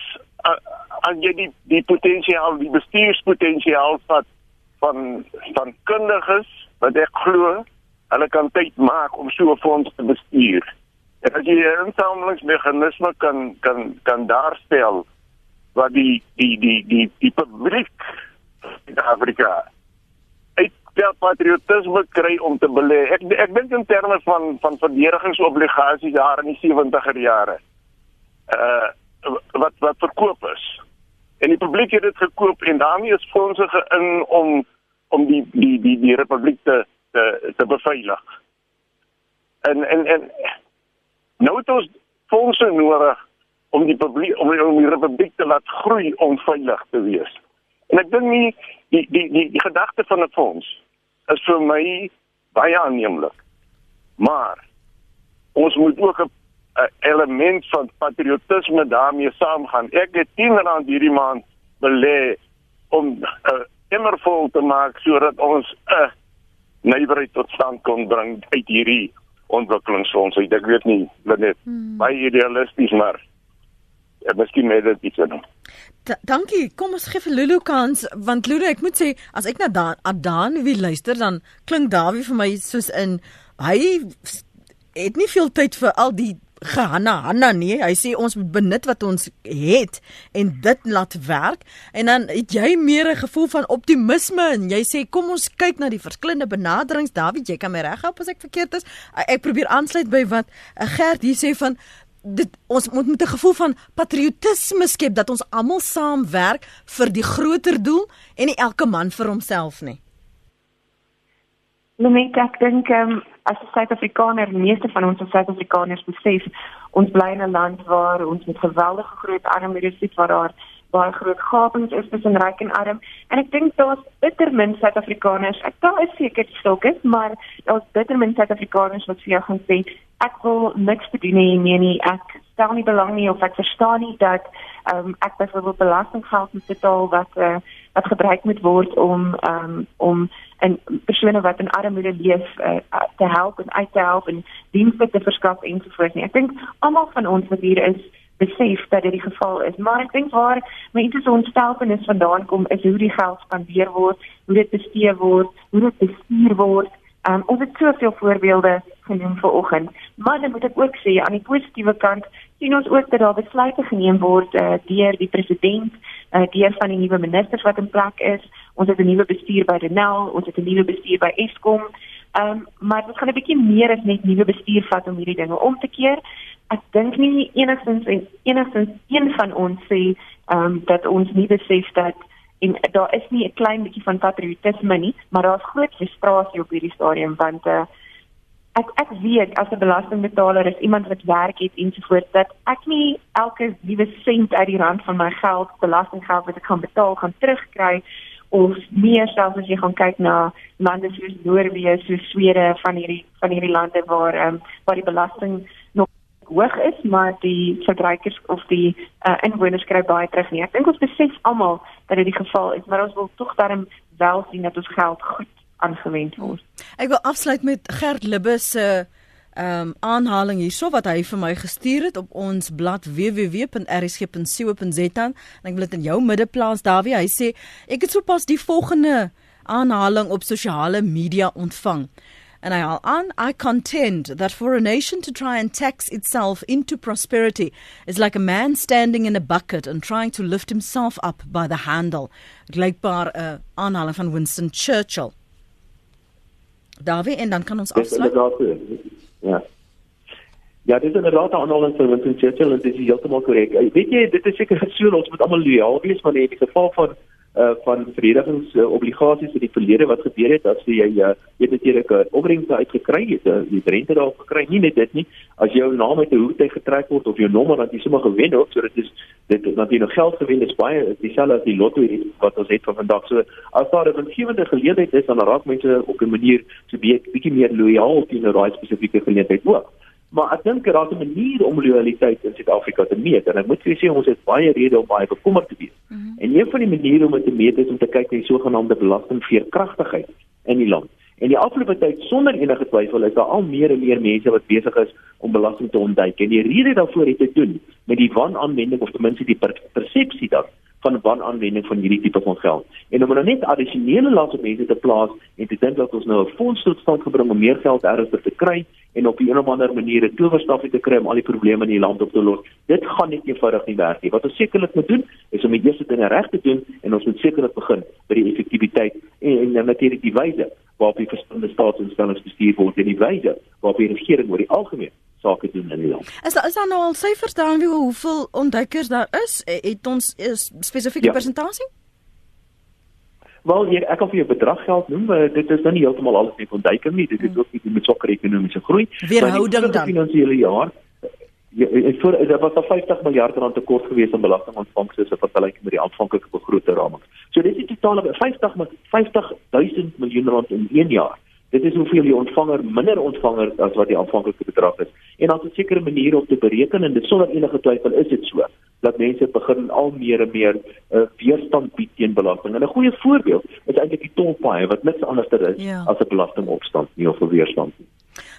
as jy die die potensiaal die bestuurspotensiaal vat van van kundiges wat ek glo hulle kan tyd maak om so 'n fonds te bestuur. En as jy 'n insamelingsmeganisme kan kan kan daarstel wat die die die die die publiek in Afrika uit der patriotisme kry om te belê. Ek ek dink in terme van van verdedigingsobligasies daar in die 70er jare. Uh wat wat verkoop is. En die publiek het dit gekoop en daarmee is fondse gein om om die die die die republiek te te te beveilig. En en en nou het ons fondse nodig om die publiek om, om die republiek te laat groei om veilig te wees. En ek dink nie die die die die gedagte van 'n fonds is vir my baie aanneemlik. Maar ons moet ook 'n 'n element van patriotisme daarmee saamgaan. Ek het 10 rand hierdie maand belê om 'n uh, emmervol te maak sodat ons 'n uh, nywerheid tot stand kon bring uit hierdie ontwikkelingsfonds. Ek weet nie, net hmm. baie idealisties maar Ja, miskien net dit iets dan. Dankie. Kom ons gee vir Lulu kans want Lulu, ek moet sê as ek na Dan Adan wie luister dan klink Dawie vir my soos in hy het nie veel tyd vir al die gehanna hanna nee hy sê ons moet benut wat ons het en dit laat werk. En dan het jy meer 'n gevoel van optimisme en jy sê kom ons kyk na die verskillende benaderings. David jy kan my reg help as ek verkeerd is. Ek probeer aansluit by wat eh, Gert hier sê van dit ons moet met 'n gevoel van patriotisme skep dat ons almal saamwerk vir die groter doel en nie elke man vir homself nie. Net ek dink um, as 'n Suid-Afrikaner, meeste van ons as Suid-Afrikaners besef, ons bly in 'n land waar ons met geweldige groot armoede sit waar daar baie groot gapings is tussen ryk en arm en ek dink daar's bitter min Suid-Afrikaners. Ek daar is seker stokke, maar daar's bitter min Suid-Afrikaners wat vir jou gaan sê ek wil niks te doen hê nie, nie. Ek stel nie belang nie of ek verstaan nie dat um, ek byvoorbeeld belastinggeld moet betaal wat uh, wat gebruik moet word om um, om en persone wat in armoede leef uh, te help en uit te help en dienste te verskaf ensovoorts nie. Ek dink almal van ons wat hier is besef dat dit die geval is. Maar ek dink waar mense se ontsteltenis vandaan kom is hoe die geld spandeer word, hoe dit bestee word, hoe dit bestuur word. Um, ons het soveel voorbeelde genoem vanoggend. Maar dan moet ek ook sê aan die positiewe kant sien ons ook dat daar besluite geneem word uh, deur die president, uh, deur van die nuwe ministers wat in plek is. Ons het 'n nuwe bestuur by Denel, ons het 'n nuwe bestuur by Eskom. Ehm um, maar dit gaan 'n bietjie meer as net nuwe bestuur vat om hierdie dinge om te keer. Ek dink nie enigstens en enigstens een van ons sê ehm um, dat ons nie besef dat en daar is nie 'n klein bietjie van patriotisme nie, maar daar's groot frustrasie op hierdie stadium want uh, ek ek weet as 'n belastingbetaler is iemand wat werk het ensovoorts dat ek nie elke liewe sent uit die rand van my geld belastinggeld wat ek gaan betaal gaan terugkry of meer selfs as jy gaan kyk na lande soos Noorwe, so Swede van hierdie van hierdie lande waar ehm um, waar die belasting nog hoog is, maar die verbruikers of die uh, inwoners kry baie terug nie. Ek dink ons besef almal dat dit die geval is, maar ons wil tog daarom wel sien dat ons geld goed aangewend word. Ek wil afsluit met Gert Libbe se ehm um, aanhaling hierso wat hy vir my gestuur het op ons blad www.rsg.co.za en ek wil dit in jou middeplaas Dawie. Hy sê ek het sopas die volgende aanhaling op sosiale media ontvang. And I on I contend that for a nation to try and tax itself into prosperity is like a man standing in a bucket and trying to lift himself up by the handle. Gelykbaar 'n uh, aanhaling van Winston Churchill Dawie en dan kan ons afsluit Ja. Ja, dis inderdaad 'n aanhaling van Winston Churchill en dit is heeltemal korrek. Weet jy, dit is seker so ons moet almal loyaal wees maar in die geval van uh van verdedigingsobligasies uh, in die verlede wat gebeur het as jy uh, jy natuurlik 'n uh, opbrengste uitgekry het, uh, jy rente daarop gekry, nie net dit nie, as jou naam uit 'n hoete getrek word of jou nommer dan jy sommer gewen het, so dit is dit dat jy nog geld gewen het, baie dieselfde as die lotto het, wat ons het van vandag. So as daar 'n winsgewende geleentheid is, dan raak mense op 'n manier so bietjie meer lojaal teenoor daai spesifieke geleentheid ook. Maar ek dink daar is 'n manier om loyaliteit in Suid-Afrika te meet en ek moet vir sê ons het baie redes om baie bekommerd te wees. Mm -hmm. En een van die maniere om dit te meet is om te kyk na die sogenaamde belastingveerkragtigheid in die land. En die afgelope tyd sonder enige twyfel is daar al meer en meer mense wat besig is om belasting te ontduik. En die rede daarvoor het te doen met die wanaanwending of ten minste die per persepsie daarvan van wanaanwending van hierdie tipe van geld. En om nou net addisionele las op mense te plaas en te dink dat ons nou 'n fonds tot stand gebring om meer geld ernstig te kry en op 'n of ander manier 'n towerstafie te kry om al die probleme in die land op te los. Dit gaan nie eenvoudig nie werk nie. Wat ons sekerlik moet doen is om die eerste dinge reg te doen en ons moet sekerlik begin by die effektiwiteit en, en, en natuurlik die wyse waarop die verskillende staatsinstellings bestuur word en die wyse waarop die regering oor die algemeen sake doen in die land. Is daar is daar nou al syfers daar wie hoeveel ontduikers daar is? Het ons 'n spesifieke ja. persentasie? Wel, hier, ek kan vir jou bedrag geld noem, dit is nou nie heeltemal alles net ontduiking nie, dit het hmm. ook iets met swakker ekonomiese groei. Weerhouding dan. Die finansiële jaar Ja, en voor daar was daar 50 miljard rand tekort gewees aan belastingontvangste as vergelyk met die aanvanklike begrote raming. So dit is totaal 50 50 000 miljoen rand in 1 jaar. Dit is hoeveel die ontvanger minder ontvanger as wat die aanvanklike bedrag is. En dan 'n sekere manier om te bereken en dit sonder enige twyfel is dit so dat mense begin al meer en meer uh, weerstand bied teen belasting. En 'n goeie voorbeeld is eintlik die tolpaaie wat niks anders is ja. as 'n belastingopstand nie of 'n weerstand nie.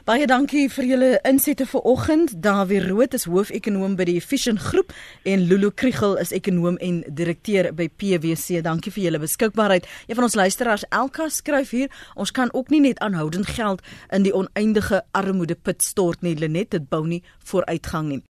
Baie dankie vir julle insette vanoggend. Dawie Rood is hoofekonoom by die Efficient Groep en Lulu Kriegel is ekonoom en direkteur by PwC. Dankie vir julle beskikbaarheid. Een van ons luisteraars, Elka, skryf hier: "Ons kan ook nie net aanhoudend geld in die oneindige armoede put stort nie, Lenet, dit bou nie vooruitgang nie."